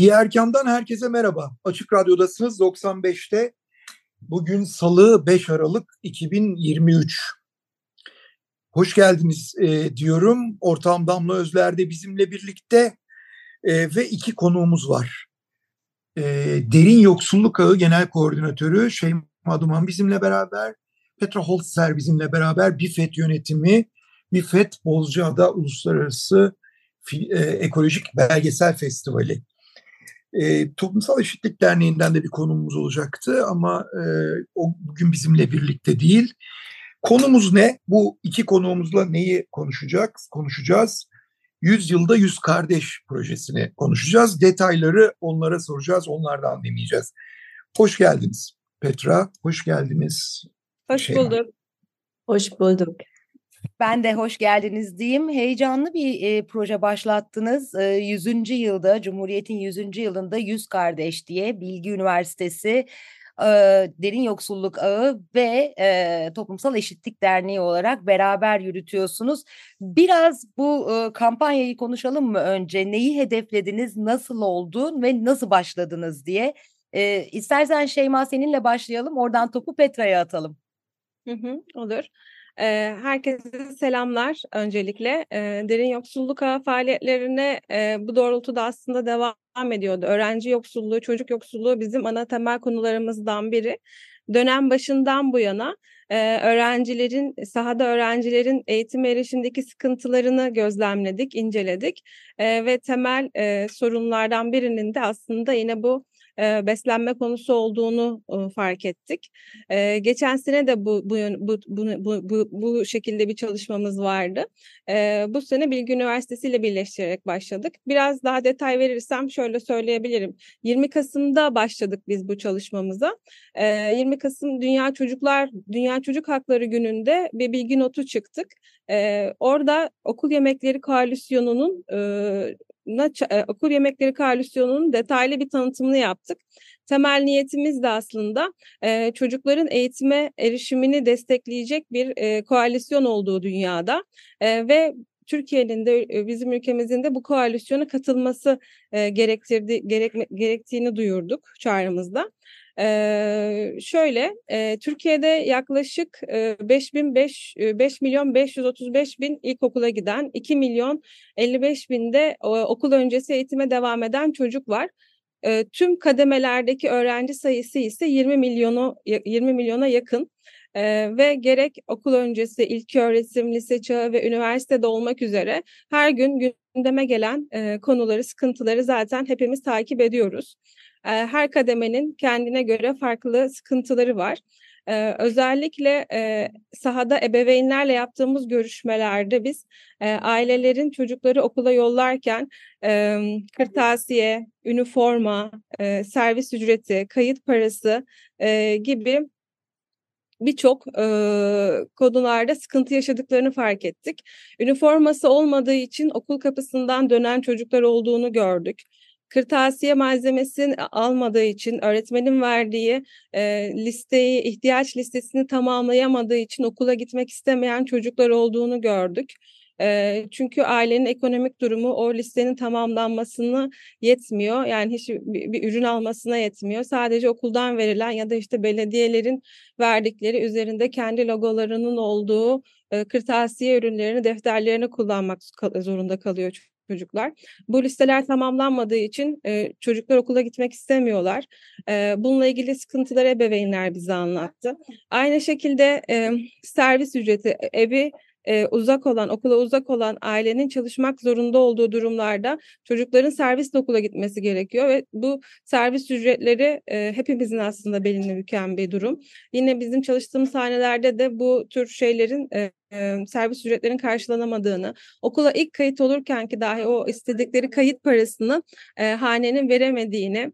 Diğer kamdan herkese merhaba. Açık Radyo'dasınız 95'te. Bugün Salı 5 Aralık 2023. Hoş geldiniz e, diyorum. Ortağım Damla Özler de bizimle birlikte e, ve iki konuğumuz var. E, Derin Yoksulluk Ağı Genel Koordinatörü Şeyma Duman bizimle beraber. Petra Holzer bizimle beraber BİFET yönetimi, BİFET Bozcaada Uluslararası e, Ekolojik Belgesel Festivali. E, Toplumsal Eşitlik Derneği'nden de bir konumuz olacaktı ama e, o bugün bizimle birlikte değil. Konumuz ne? Bu iki konuğumuzla neyi konuşacağız? Konuşacağız. 100 yılda 100 kardeş projesini konuşacağız. Detayları onlara soracağız, onlardan dinleyeceğiz. Hoş geldiniz Petra, hoş geldiniz. Hoş Şeyma. bulduk. Hoş bulduk. Ben de hoş geldiniz diyeyim. Heyecanlı bir e, proje başlattınız. E, 100. yılda, Cumhuriyet'in 100. yılında 100 Kardeş diye Bilgi Üniversitesi e, Derin Yoksulluk Ağı ve e, Toplumsal Eşitlik Derneği olarak beraber yürütüyorsunuz. Biraz bu e, kampanyayı konuşalım mı önce? Neyi hedeflediniz, nasıl oldu ve nasıl başladınız diye. E, istersen Şeyma seninle başlayalım, oradan topu Petra'ya atalım. Hı hı, olur. Herkese selamlar öncelikle. Derin Yoksulluk faaliyetlerine bu doğrultuda aslında devam ediyordu. Öğrenci yoksulluğu, çocuk yoksulluğu bizim ana temel konularımızdan biri. Dönem başından bu yana öğrencilerin, sahada öğrencilerin eğitim erişimdeki sıkıntılarını gözlemledik, inceledik. Ve temel sorunlardan birinin de aslında yine bu beslenme konusu olduğunu fark ettik. geçen sene de bu bu bu bu bu, bu şekilde bir çalışmamız vardı. bu sene Bilgi Üniversitesi ile birleştirerek başladık. Biraz daha detay verirsem şöyle söyleyebilirim. 20 Kasım'da başladık biz bu çalışmamıza. 20 Kasım Dünya Çocuklar Dünya Çocuk Hakları Günü'nde bir bilgi notu çıktık. Orada okul yemekleri koalisyonunun e, okul yemekleri koalisyonunun detaylı bir tanıtımını yaptık. Temel niyetimiz de aslında e, çocukların eğitime erişimini destekleyecek bir e, koalisyon olduğu dünyada e, ve Türkiye'nin de bizim ülkemizin de bu koalisyona katılması e, gerektirdi gerek, gerektiğini duyurduk çağrımızda. Ee, şöyle e, Türkiye'de yaklaşık e, 5 bin 5, 5 milyon 535 bin ilkokula giden 2 milyon 55 binde e, okul öncesi eğitime devam eden çocuk var. E, tüm kademelerdeki öğrenci sayısı ise 20 milyonu 20 milyona yakın. Ee, ve gerek okul öncesi, ilk öğretim, lise çağı ve üniversitede olmak üzere her gün gündeme gelen e, konuları, sıkıntıları zaten hepimiz takip ediyoruz her kademenin kendine göre farklı sıkıntıları var. özellikle sahada ebeveynlerle yaptığımız görüşmelerde biz ailelerin çocukları okula yollarken kırtasiye, üniforma, servis ücreti, kayıt parası gibi birçok e, konularda sıkıntı yaşadıklarını fark ettik. Üniforması olmadığı için okul kapısından dönen çocuklar olduğunu gördük kırtasiye malzemesini almadığı için öğretmenin verdiği e, listeyi ihtiyaç listesini tamamlayamadığı için okula gitmek istemeyen çocuklar olduğunu gördük. E, çünkü ailenin ekonomik durumu o listenin tamamlanmasını yetmiyor. Yani hiç bir, bir ürün almasına yetmiyor. Sadece okuldan verilen ya da işte belediyelerin verdikleri üzerinde kendi logolarının olduğu e, kırtasiye ürünlerini defterlerini kullanmak zorunda kalıyor çocuklar. Bu listeler tamamlanmadığı için e, çocuklar okula gitmek istemiyorlar. E, bununla ilgili sıkıntıları ebeveynler bize anlattı. Aynı şekilde e, servis ücreti evi e, uzak olan, okula uzak olan ailenin çalışmak zorunda olduğu durumlarda çocukların servis okula gitmesi gerekiyor ve bu servis ücretleri e, hepimizin aslında belini büken bir durum. Yine bizim çalıştığımız hanelerde de bu tür şeylerin e, servis ücretlerinin karşılanamadığını, okula ilk kayıt olurken ki dahi o istedikleri kayıt parasını e, hanenin veremediğini,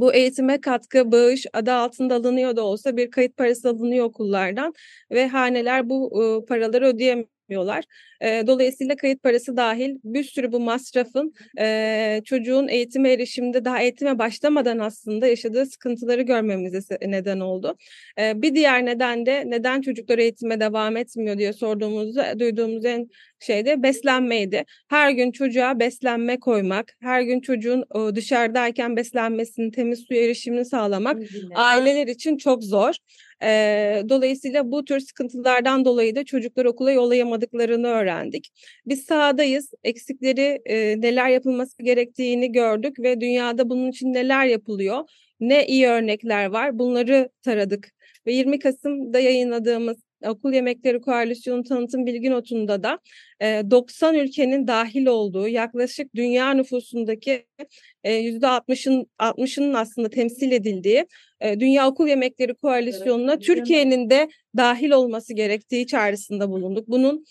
bu eğitime katkı, bağış adı altında alınıyor da olsa bir kayıt parası alınıyor okullardan ve haneler bu e, paraları ödeyemiyorlar. E, dolayısıyla kayıt parası dahil bir sürü bu masrafın e, çocuğun eğitime erişiminde daha eğitime başlamadan aslında yaşadığı sıkıntıları görmemize neden oldu. E, bir diğer neden de neden çocuklar eğitime devam etmiyor diye sorduğumuzda duyduğumuz en şey de beslenmeydi. Her gün çocuğa beslenme koymak, her gün çocuğun dışarıdayken beslenmesini, temiz suya erişimini sağlamak aileler için çok zor. E, dolayısıyla bu tür sıkıntılardan dolayı da çocuklar okula yollayamadıklarını öğrendik. Biz sahadayız, eksikleri e, neler yapılması gerektiğini gördük ve dünyada bunun için neler yapılıyor, ne iyi örnekler var bunları taradık. Ve 20 Kasım'da yayınladığımız Okul Yemekleri Koalisyonu tanıtım bilgi notunda da 90 ülkenin dahil olduğu yaklaşık dünya nüfusundaki %60'ın 60'ının aslında temsil edildiği Dünya Okul Yemekleri Koalisyonu'na Türkiye'nin de dahil olması gerektiği çağrısında bulunduk. Bunun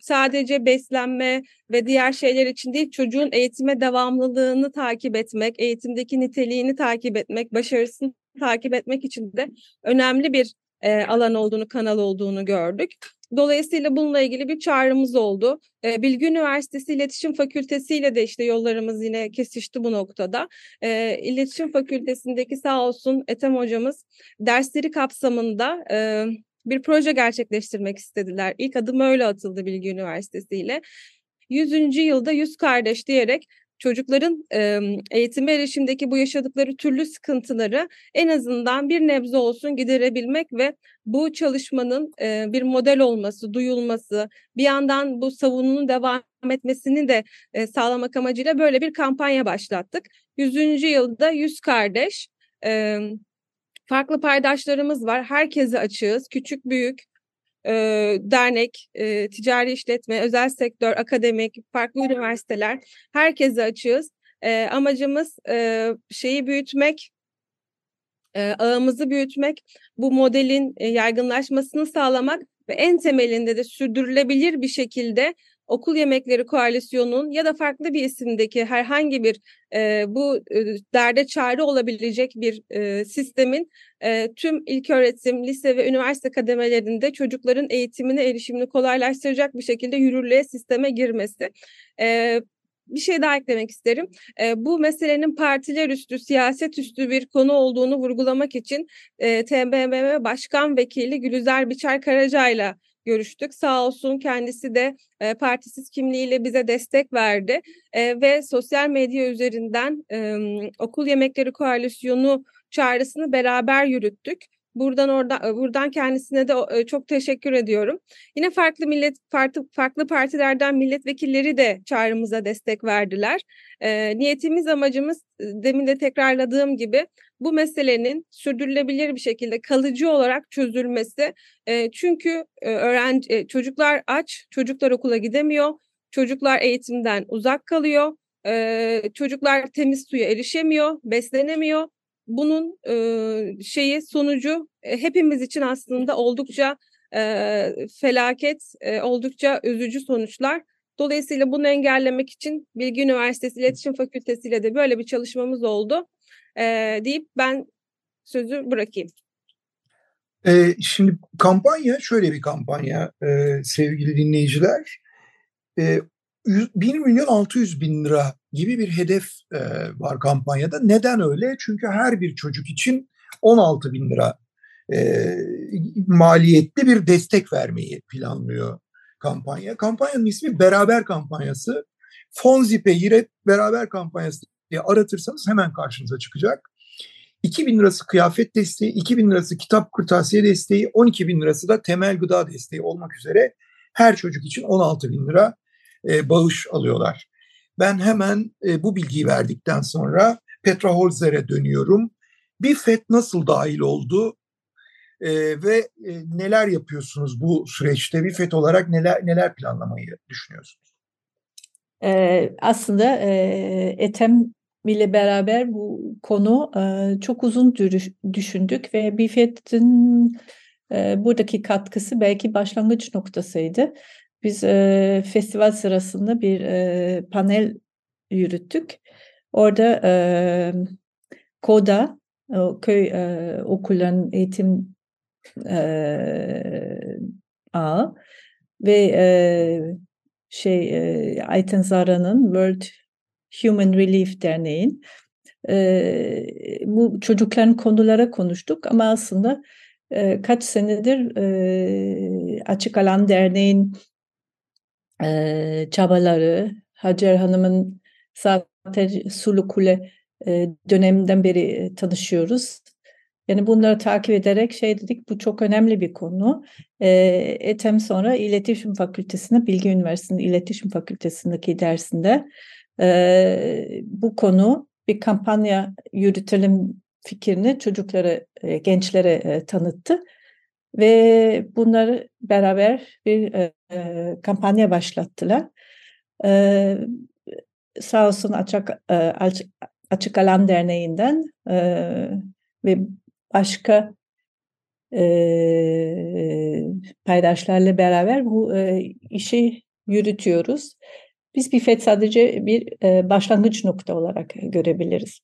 sadece beslenme ve diğer şeyler için değil çocuğun eğitime devamlılığını takip etmek, eğitimdeki niteliğini takip etmek, başarısını takip etmek için de önemli bir e, alan olduğunu, kanal olduğunu gördük. Dolayısıyla bununla ilgili bir çağrımız oldu. E, Bilgi Üniversitesi İletişim Fakültesi ile de işte yollarımız yine kesişti bu noktada. E, İletişim Fakültesindeki sağ olsun Ethem hocamız dersleri kapsamında e, bir proje gerçekleştirmek istediler. İlk adım öyle atıldı Bilgi Üniversitesi ile. 100. yılda 100 kardeş diyerek çocukların e, eğitime erişimdeki bu yaşadıkları türlü sıkıntıları en azından bir nebze olsun giderebilmek ve bu çalışmanın e, bir model olması, duyulması, bir yandan bu savununun devam etmesini de e, sağlamak amacıyla böyle bir kampanya başlattık. 100. yılda 100 kardeş, e, farklı paydaşlarımız var. Herkese açığız, küçük büyük, e, dernek, e, ticari işletme, özel sektör, akademik, farklı üniversiteler herkese açığız. E, amacımız e, şeyi büyütmek, e, ağımızı büyütmek, bu modelin e, yaygınlaşmasını sağlamak ve en temelinde de sürdürülebilir bir şekilde Okul Yemekleri Koalisyonu'nun ya da farklı bir isimdeki herhangi bir e, bu e, derde çare olabilecek bir e, sistemin e, tüm ilköğretim, lise ve üniversite kademelerinde çocukların eğitimine erişimini kolaylaştıracak bir şekilde yürürlüğe sisteme girmesi. E, bir şey daha eklemek isterim. E, bu meselenin partiler üstü, siyaset üstü bir konu olduğunu vurgulamak için e, TBMM Başkan Vekili Gülüzer Biçer Karaca'yla görüştük. Sağ olsun kendisi de e, partisiz kimliğiyle bize destek verdi e, ve sosyal medya üzerinden e, okul yemekleri koalisyonu çağrısını beraber yürüttük. Buradan orada buradan kendisine de çok teşekkür ediyorum. Yine farklı millet farklı farklı partilerden milletvekilleri de çağrımıza destek verdiler. E, niyetimiz amacımız demin de tekrarladığım gibi bu meselenin sürdürülebilir bir şekilde kalıcı olarak çözülmesi. E, çünkü e, öğrenci e, çocuklar aç, çocuklar okula gidemiyor, çocuklar eğitimden uzak kalıyor, e, çocuklar temiz suya erişemiyor, beslenemiyor. Bunun e, şeyi sonucu e, hepimiz için aslında oldukça e, felaket, e, oldukça üzücü sonuçlar. Dolayısıyla bunu engellemek için Bilgi Üniversitesi İletişim Fakültesi ile de böyle bir çalışmamız oldu e, deyip ben sözü bırakayım. E, şimdi kampanya şöyle bir kampanya e, sevgili dinleyiciler. E, 1 milyon 600 bin lira gibi bir hedef e, var kampanyada. Neden öyle? Çünkü her bir çocuk için 16 bin lira e, maliyetli bir destek vermeyi planlıyor kampanya. Kampanyanın ismi Beraber Kampanyası. Fonzipe Yiret Beraber Kampanyası diye aratırsanız hemen karşınıza çıkacak. 2 bin lirası kıyafet desteği, 2 bin lirası kitap kırtasiye desteği, 12 bin lirası da temel gıda desteği olmak üzere her çocuk için 16 bin lira e, bağış alıyorlar. Ben hemen e, bu bilgiyi verdikten sonra Petra Holzer'e dönüyorum. Bir FED nasıl dahil oldu? E, ve e, neler yapıyorsunuz bu süreçte? Bir FET olarak neler neler planlamayı düşünüyorsunuz? E, aslında e, Etem ile beraber bu konu e, çok uzun düşündük ve BİFET'in e, buradaki katkısı belki başlangıç noktasıydı. Biz e, festival sırasında bir e, panel yürüttük. Orada e, KODA, köy e, okulların eğitim e, ağı ve e, şey e, Ayten Zara'nın World Human Relief Derneği'nin e, bu çocukların konulara konuştuk ama aslında e, kaç senedir e, Açık Alan Derneği'nin e, çabaları, Hacer Hanım'ın zaten Sulu Kule e, döneminden beri tanışıyoruz. Yani bunları takip ederek şey dedik bu çok önemli bir konu. E, ETEM sonra İletişim Fakültesi'nde Bilgi Üniversitesi'nin İletişim Fakültesi'ndeki dersinde e, bu konu bir kampanya yürütelim fikrini çocuklara, e, gençlere e, tanıttı. Ve bunları beraber bir e, kampanya başlattılar. E, sağ olsun Açık, e, Açık Alan Derneği'nden e, ve başka e, paydaşlarla beraber bu e, işi yürütüyoruz. Biz BİFET sadece bir e, başlangıç nokta olarak görebiliriz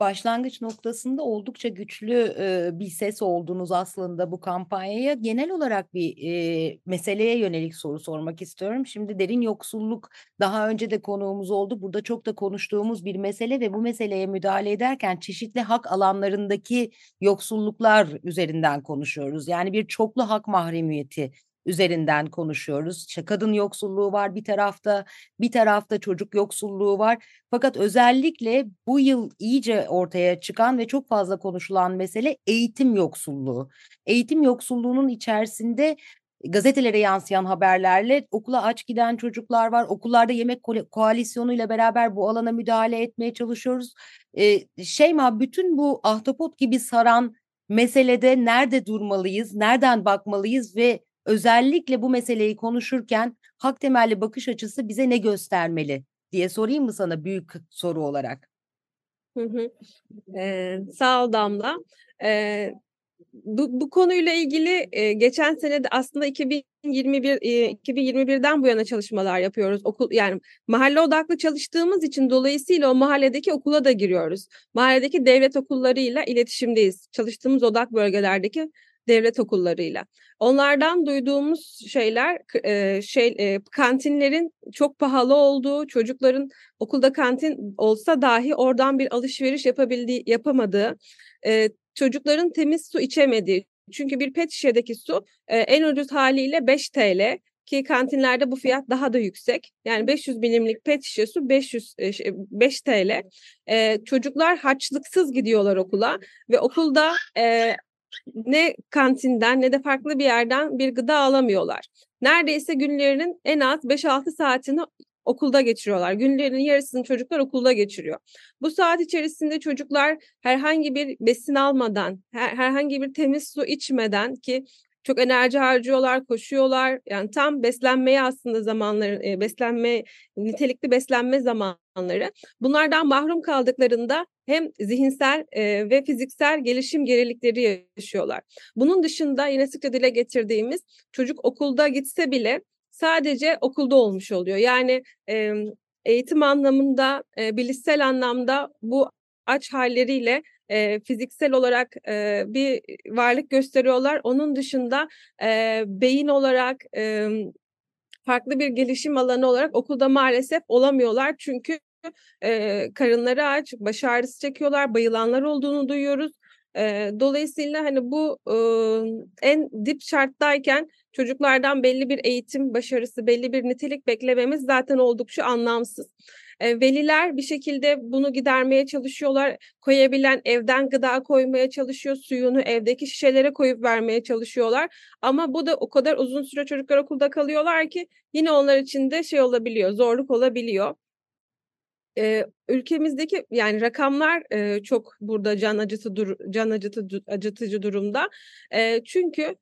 başlangıç noktasında oldukça güçlü e, bir ses oldunuz aslında bu kampanyaya. Genel olarak bir e, meseleye yönelik soru sormak istiyorum. Şimdi derin yoksulluk daha önce de konuğumuz oldu. Burada çok da konuştuğumuz bir mesele ve bu meseleye müdahale ederken çeşitli hak alanlarındaki yoksulluklar üzerinden konuşuyoruz. Yani bir çoklu hak mahremiyeti üzerinden konuşuyoruz. İşte kadın yoksulluğu var bir tarafta, bir tarafta çocuk yoksulluğu var. Fakat özellikle bu yıl iyice ortaya çıkan ve çok fazla konuşulan mesele eğitim yoksulluğu. Eğitim yoksulluğunun içerisinde gazetelere yansıyan haberlerle okula aç giden çocuklar var. Okullarda yemek ko- koalisyonuyla beraber bu alana müdahale etmeye çalışıyoruz. Ee, Şeyma bütün bu ahtapot gibi saran meselede nerede durmalıyız, nereden bakmalıyız ve özellikle bu meseleyi konuşurken hak temelli bakış açısı bize ne göstermeli diye sorayım mı sana büyük soru olarak? Ee, sağ ol Damla. Ee, bu, bu konuyla ilgili e, geçen sene de aslında 2021 e, 2021'den bu yana çalışmalar yapıyoruz. Okul yani mahalle odaklı çalıştığımız için dolayısıyla o mahalledeki okula da giriyoruz. Mahalledeki devlet okullarıyla iletişimdeyiz. Çalıştığımız odak bölgelerdeki devlet okullarıyla. Onlardan duyduğumuz şeyler e, şey e, kantinlerin çok pahalı olduğu, çocukların okulda kantin olsa dahi oradan bir alışveriş yapabildiği yapamadığı, e, çocukların temiz su içemediği. Çünkü bir pet şişedeki su e, en ucuz haliyle 5 TL ki kantinlerde bu fiyat daha da yüksek. Yani 500 milimlik pet şişe su 500 5 TL. E, çocuklar harçlıksız gidiyorlar okula ve okulda e, ne kantinden ne de farklı bir yerden bir gıda alamıyorlar. Neredeyse günlerinin en az 5-6 saatini okulda geçiriyorlar. Günlerinin yarısını çocuklar okulda geçiriyor. Bu saat içerisinde çocuklar herhangi bir besin almadan, her, herhangi bir temiz su içmeden ki çok enerji harcıyorlar, koşuyorlar. Yani tam beslenmeye aslında zamanları, beslenme, nitelikli beslenme zamanları. Bunlardan mahrum kaldıklarında hem zihinsel ve fiziksel gelişim gerilikleri yaşıyorlar. Bunun dışında yine sıkça dile getirdiğimiz çocuk okulda gitse bile sadece okulda olmuş oluyor. Yani eğitim anlamında, e, bilişsel anlamda bu aç halleriyle e, fiziksel olarak e, bir varlık gösteriyorlar. Onun dışında e, beyin olarak e, farklı bir gelişim alanı olarak okulda maalesef olamıyorlar. Çünkü e, karınları aç, baş ağrısı çekiyorlar, bayılanlar olduğunu duyuyoruz. E, dolayısıyla hani bu e, en dip şarttayken çocuklardan belli bir eğitim başarısı, belli bir nitelik beklememiz zaten oldukça anlamsız. Veliler bir şekilde bunu gidermeye çalışıyorlar. Koyabilen evden gıda koymaya çalışıyor. Suyunu evdeki şişelere koyup vermeye çalışıyorlar. Ama bu da o kadar uzun süre çocuklar okulda kalıyorlar ki yine onlar için de şey olabiliyor, zorluk olabiliyor. e, ülkemizdeki yani rakamlar e, çok burada can acıtı dur, can acıtı acıtıcı durumda. E, çünkü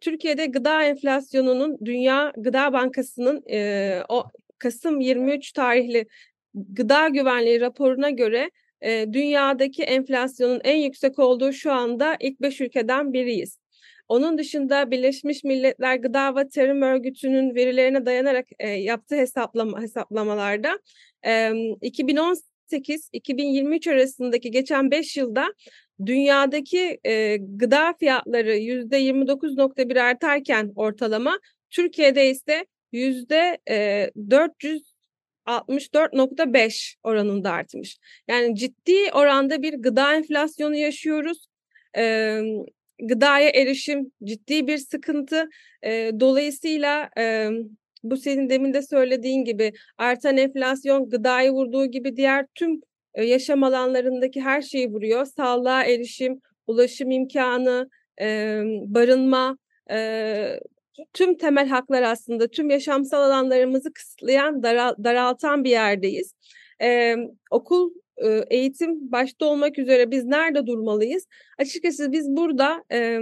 Türkiye'de gıda enflasyonunun Dünya Gıda Bankası'nın e, o Kasım 23 tarihli gıda güvenliği raporuna göre e, dünyadaki enflasyonun en yüksek olduğu şu anda ilk 5 ülkeden biriyiz. Onun dışında Birleşmiş Milletler Gıda ve Tarım Örgütü'nün verilerine dayanarak e, yaptığı hesaplama hesaplamalarda e, 2018-2023 arasındaki geçen 5 yılda dünyadaki e, gıda fiyatları yüzde 29.1 artarken ortalama Türkiye'de ise yüzde 464.5 oranında artmış. Yani ciddi oranda bir gıda enflasyonu yaşıyoruz. E, gıdaya erişim ciddi bir sıkıntı. E, dolayısıyla e, bu senin demin de söylediğin gibi artan enflasyon gıdayı vurduğu gibi diğer tüm e, yaşam alanlarındaki her şeyi vuruyor. Sağlığa erişim, ulaşım imkanı, e, barınma, e, tüm temel haklar aslında tüm yaşamsal alanlarımızı kısıtlayan, daral, daraltan bir yerdeyiz. E, okul eğitim başta olmak üzere biz nerede durmalıyız? Açıkçası biz burada e,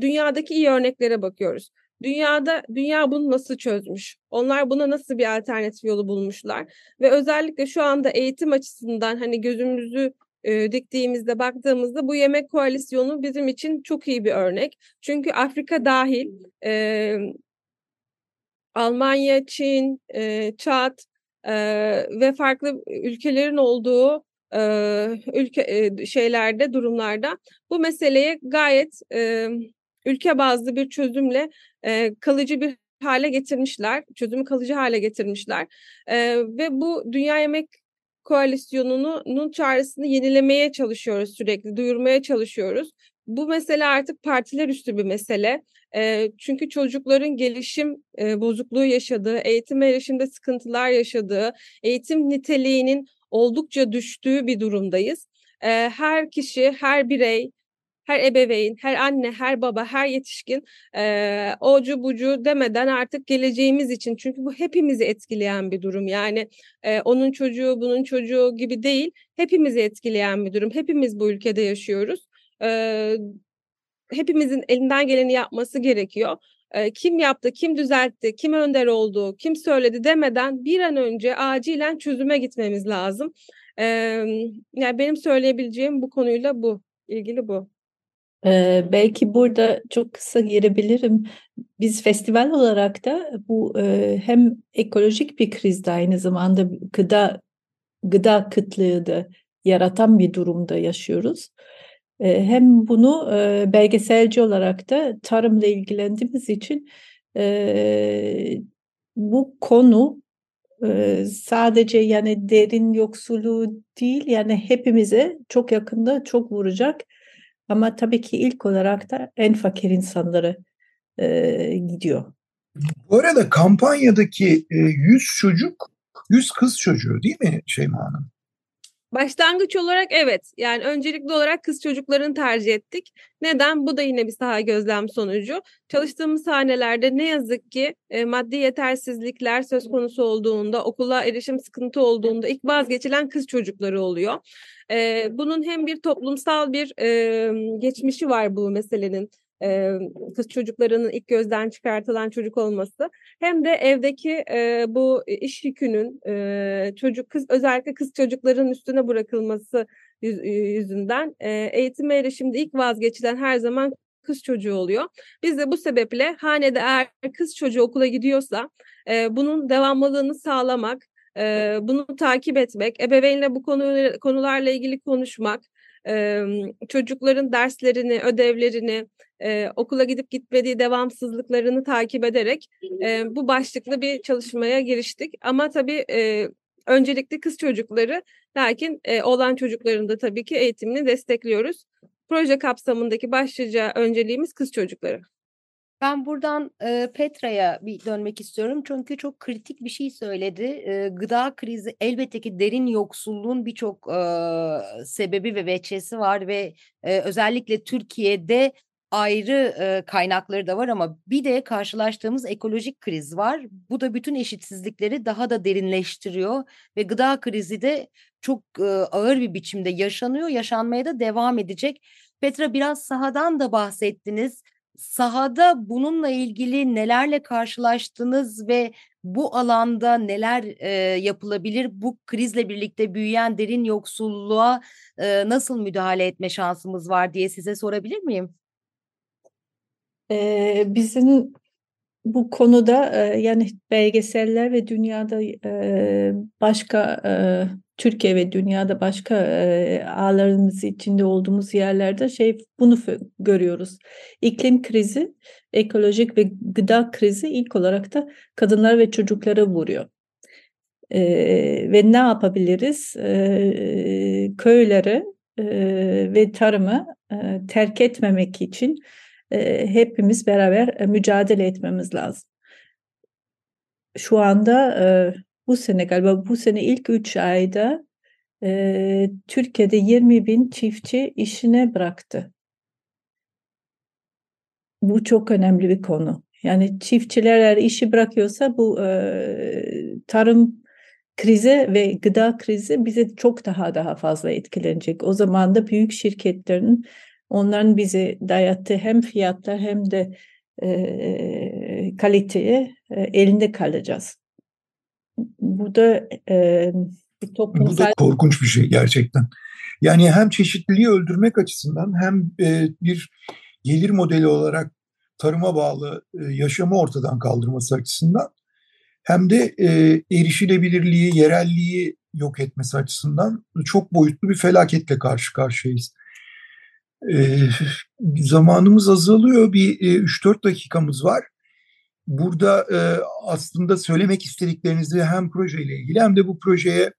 dünyadaki iyi örneklere bakıyoruz. Dünyada dünya bunu nasıl çözmüş? Onlar buna nasıl bir alternatif yolu bulmuşlar? Ve özellikle şu anda eğitim açısından hani gözümüzü e, diktiğimizde baktığımızda bu yemek koalisyonu bizim için çok iyi bir örnek. Çünkü Afrika dahil e, Almanya, Çin, e, Çat e, ve farklı ülkelerin olduğu e, ülke e, şeylerde durumlarda bu meseleye gayet e, ülke bazlı bir çözümle e, kalıcı bir hale getirmişler. Çözümü kalıcı hale getirmişler. E, ve bu Dünya Yemek Koalisyonu'nun çağrısını yenilemeye çalışıyoruz sürekli, duyurmaya çalışıyoruz. Bu mesele artık partiler üstü bir mesele. E, çünkü çocukların gelişim e, bozukluğu yaşadığı, eğitim erişimde sıkıntılar yaşadığı, eğitim niteliğinin oldukça düştüğü bir durumdayız. E, her kişi, her birey her ebeveyn, her anne, her baba, her yetişkin e, ocu bucu demeden artık geleceğimiz için çünkü bu hepimizi etkileyen bir durum. Yani e, onun çocuğu, bunun çocuğu gibi değil, hepimizi etkileyen bir durum. Hepimiz bu ülkede yaşıyoruz. E, hepimizin elinden geleni yapması gerekiyor. Kim yaptı, kim düzeltti, kim önder oldu, kim söyledi demeden bir an önce acilen çözüme gitmemiz lazım. Yani benim söyleyebileceğim bu konuyla bu, ilgili bu. Ee, belki burada çok kısa girebilirim. Biz festival olarak da bu e, hem ekolojik bir krizde aynı zamanda gıda gıda kıtlığı da yaratan bir durumda yaşıyoruz. E, hem bunu e, belgeselci olarak da tarımla ilgilendiğimiz için e, bu konu e, sadece yani derin yoksulluğu değil yani hepimize çok yakında çok vuracak ama tabii ki ilk olarak da en fakir insanları e, gidiyor. Bu arada kampanyadaki e, 100 çocuk 100 kız çocuğu değil mi Şeyma Hanım? Başlangıç olarak evet. Yani öncelikli olarak kız çocuklarını tercih ettik. Neden? Bu da yine bir saha gözlem sonucu. Çalıştığımız hanelerde ne yazık ki e, maddi yetersizlikler söz konusu olduğunda, okula erişim sıkıntı olduğunda ilk vazgeçilen kız çocukları oluyor. E, bunun hem bir toplumsal bir e, geçmişi var bu meselenin e, kız çocuklarının ilk gözden çıkartılan çocuk olması hem de evdeki e, bu iş yükünün e, çocuk kız özellikle kız çocukların üstüne bırakılması yüz, yüzünden e, eğitime erişimde ilk vazgeçilen her zaman kız çocuğu oluyor. Biz de bu sebeple hanede eğer kız çocuğu okula gidiyorsa e, bunun devamlılığını sağlamak, e, bunu takip etmek, ebeveynle bu konu, konularla ilgili konuşmak, e, çocukların derslerini, ödevlerini, e, okula gidip gitmediği devamsızlıklarını takip ederek e, bu başlıklı bir çalışmaya giriştik. Ama tabii e, öncelikli kız çocukları, lakin e, olan çocukların da tabii ki eğitimini destekliyoruz. Proje kapsamındaki başlıca önceliğimiz kız çocukları. Ben buradan e, Petra'ya bir dönmek istiyorum çünkü çok kritik bir şey söyledi. E, gıda krizi elbette ki derin yoksulluğun birçok e, sebebi ve veçesi var ve e, özellikle Türkiye'de ayrı e, kaynakları da var ama bir de karşılaştığımız ekolojik kriz var. Bu da bütün eşitsizlikleri daha da derinleştiriyor ve gıda krizi de çok e, ağır bir biçimde yaşanıyor, yaşanmaya da devam edecek. Petra biraz sahadan da bahsettiniz. Sahada bununla ilgili nelerle karşılaştınız ve bu alanda neler e, yapılabilir? Bu krizle birlikte büyüyen derin yoksulluğa e, nasıl müdahale etme şansımız var diye size sorabilir miyim? Ee, bizim bu konuda e, yani belgeseller ve dünyada e, başka e, Türkiye ve dünyada başka e, ağlarımız içinde olduğumuz yerlerde şey bunu görüyoruz. İklim krizi, ekolojik ve gıda krizi ilk olarak da kadınlar ve çocuklara vuruyor. E, ve ne yapabiliriz? E, köyleri e, ve tarımı e, terk etmemek için e, hepimiz beraber mücadele etmemiz lazım. Şu anda bu sene galiba bu sene ilk üç ayda Türkiye'de 20 bin çiftçi işine bıraktı. Bu çok önemli bir konu. Yani çiftçiler eğer işi bırakıyorsa bu e, tarım krizi ve gıda krizi bize çok daha daha fazla etkilenecek. O zaman da büyük şirketlerin onların bize dayattığı hem fiyatlar hem de e, kaliteye e, elinde kalacağız. Bu da e, bir toplumsal... Bu da korkunç bir şey gerçekten. Yani hem çeşitliliği öldürmek açısından hem e, bir gelir modeli olarak tarıma bağlı e, yaşamı ortadan kaldırması açısından hem de e, erişilebilirliği, yerelliği yok etmesi açısından çok boyutlu bir felaketle karşı karşıyayız. E, zamanımız azalıyor. Bir e, 3-4 dakikamız var. Burada e, aslında söylemek istediklerinizi hem projeyle ilgili hem de bu projeye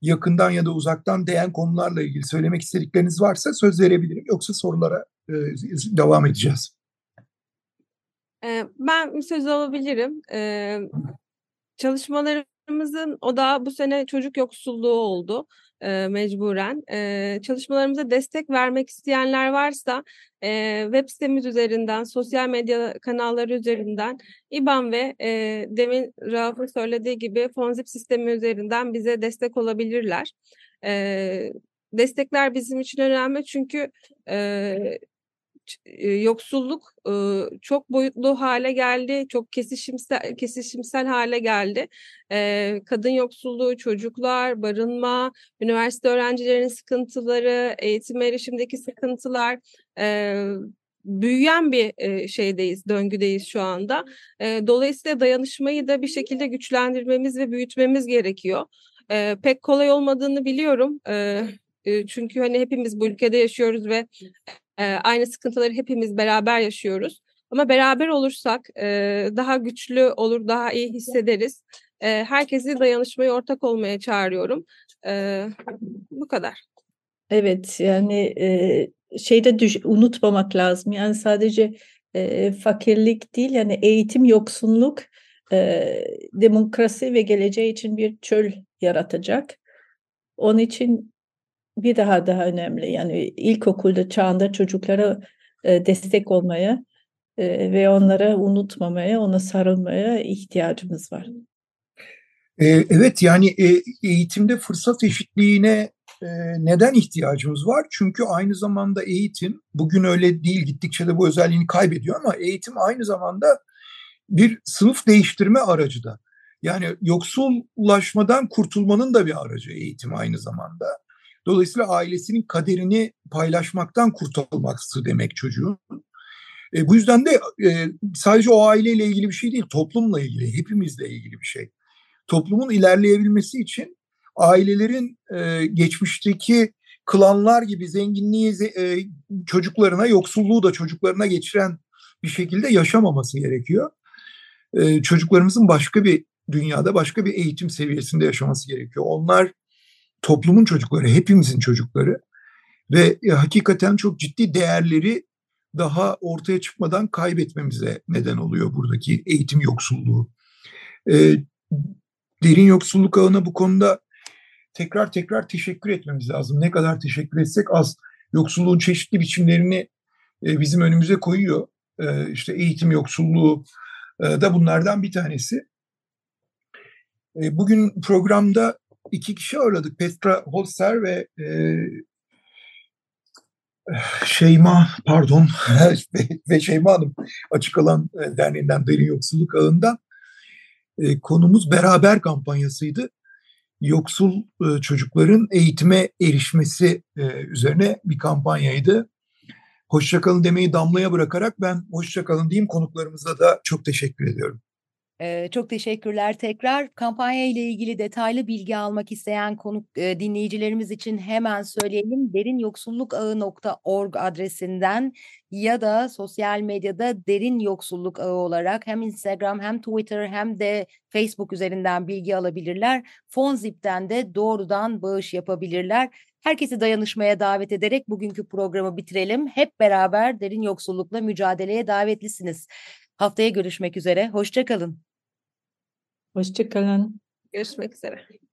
yakından ya da uzaktan değen konularla ilgili söylemek istedikleriniz varsa söz verebilirim. Yoksa sorulara e, devam edeceğiz. Ben söz alabilirim. Çalışmalarımızın o da bu sene çocuk yoksulluğu oldu e, mecburen. E, çalışmalarımıza destek vermek isteyenler varsa e, web sitemiz üzerinden, sosyal medya kanalları üzerinden İBAN ve e, demin Rauf'un söylediği gibi Fonzip sistemi üzerinden bize destek olabilirler. E, destekler bizim için önemli çünkü e, yoksulluk çok boyutlu hale geldi, çok kesişimsel kesişimsel hale geldi. Kadın yoksulluğu, çocuklar, barınma, üniversite öğrencilerinin sıkıntıları, eğitim erişimdeki sıkıntılar büyüyen bir şeydeyiz, döngüdeyiz şu anda. Dolayısıyla dayanışmayı da bir şekilde güçlendirmemiz ve büyütmemiz gerekiyor. Pek kolay olmadığını biliyorum. Çünkü hani hepimiz bu ülkede yaşıyoruz ve e, aynı sıkıntıları hepimiz beraber yaşıyoruz. Ama beraber olursak e, daha güçlü olur, daha iyi hissederiz. E, herkesi dayanışmayı ortak olmaya çağırıyorum. E, bu kadar. Evet yani e, şeyde düş, unutmamak lazım. Yani sadece e, fakirlik değil yani eğitim yoksunluk e, demokrasi ve geleceği için bir çöl yaratacak. Onun için bir daha daha önemli. Yani ilkokulda çağında çocuklara e, destek olmaya e, ve onlara unutmamaya, ona sarılmaya ihtiyacımız var. E, evet yani e, eğitimde fırsat eşitliğine e, neden ihtiyacımız var? Çünkü aynı zamanda eğitim, bugün öyle değil gittikçe de bu özelliğini kaybediyor ama eğitim aynı zamanda bir sınıf değiştirme aracı da. Yani yoksullaşmadan kurtulmanın da bir aracı eğitim aynı zamanda. Dolayısıyla ailesinin kaderini paylaşmaktan kurtulması demek çocuğun. E, bu yüzden de e, sadece o aileyle ilgili bir şey değil, toplumla ilgili, hepimizle ilgili bir şey. Toplumun ilerleyebilmesi için ailelerin e, geçmişteki klanlar gibi zenginliği e, çocuklarına, yoksulluğu da çocuklarına geçiren bir şekilde yaşamaması gerekiyor. E, çocuklarımızın başka bir dünyada, başka bir eğitim seviyesinde yaşaması gerekiyor. Onlar toplumun çocukları, hepimizin çocukları ve e, hakikaten çok ciddi değerleri daha ortaya çıkmadan kaybetmemize neden oluyor buradaki eğitim yoksulluğu. E, derin yoksulluk ağına bu konuda tekrar tekrar teşekkür etmemiz lazım. Ne kadar teşekkür etsek az. Yoksulluğun çeşitli biçimlerini e, bizim önümüze koyuyor. E, işte eğitim yoksulluğu e, da bunlardan bir tanesi. E, bugün programda iki kişi ağırladık. Petra Holzer ve e, Şeyma pardon ve Şeyma Hanım Açık Alan e, Derneği'nden Derin Yoksulluk Ağı'ndan e, konumuz beraber kampanyasıydı. Yoksul e, çocukların eğitime erişmesi e, üzerine bir kampanyaydı. Hoşçakalın demeyi damlaya bırakarak ben hoşçakalın diyeyim konuklarımıza da çok teşekkür ediyorum. Ee, çok teşekkürler tekrar. Kampanya ile ilgili detaylı bilgi almak isteyen konuk e, dinleyicilerimiz için hemen söyleyelim. derinyoksullukağı.org adresinden ya da sosyal medyada Derin Yoksulluk Ağı olarak hem Instagram hem Twitter hem de Facebook üzerinden bilgi alabilirler. Fonzip'ten de doğrudan bağış yapabilirler. Herkesi dayanışmaya davet ederek bugünkü programı bitirelim. Hep beraber derin yoksullukla mücadeleye davetlisiniz. Haftaya görüşmek üzere. Hoşçakalın. Hoşçakalın. Görüşmek üzere.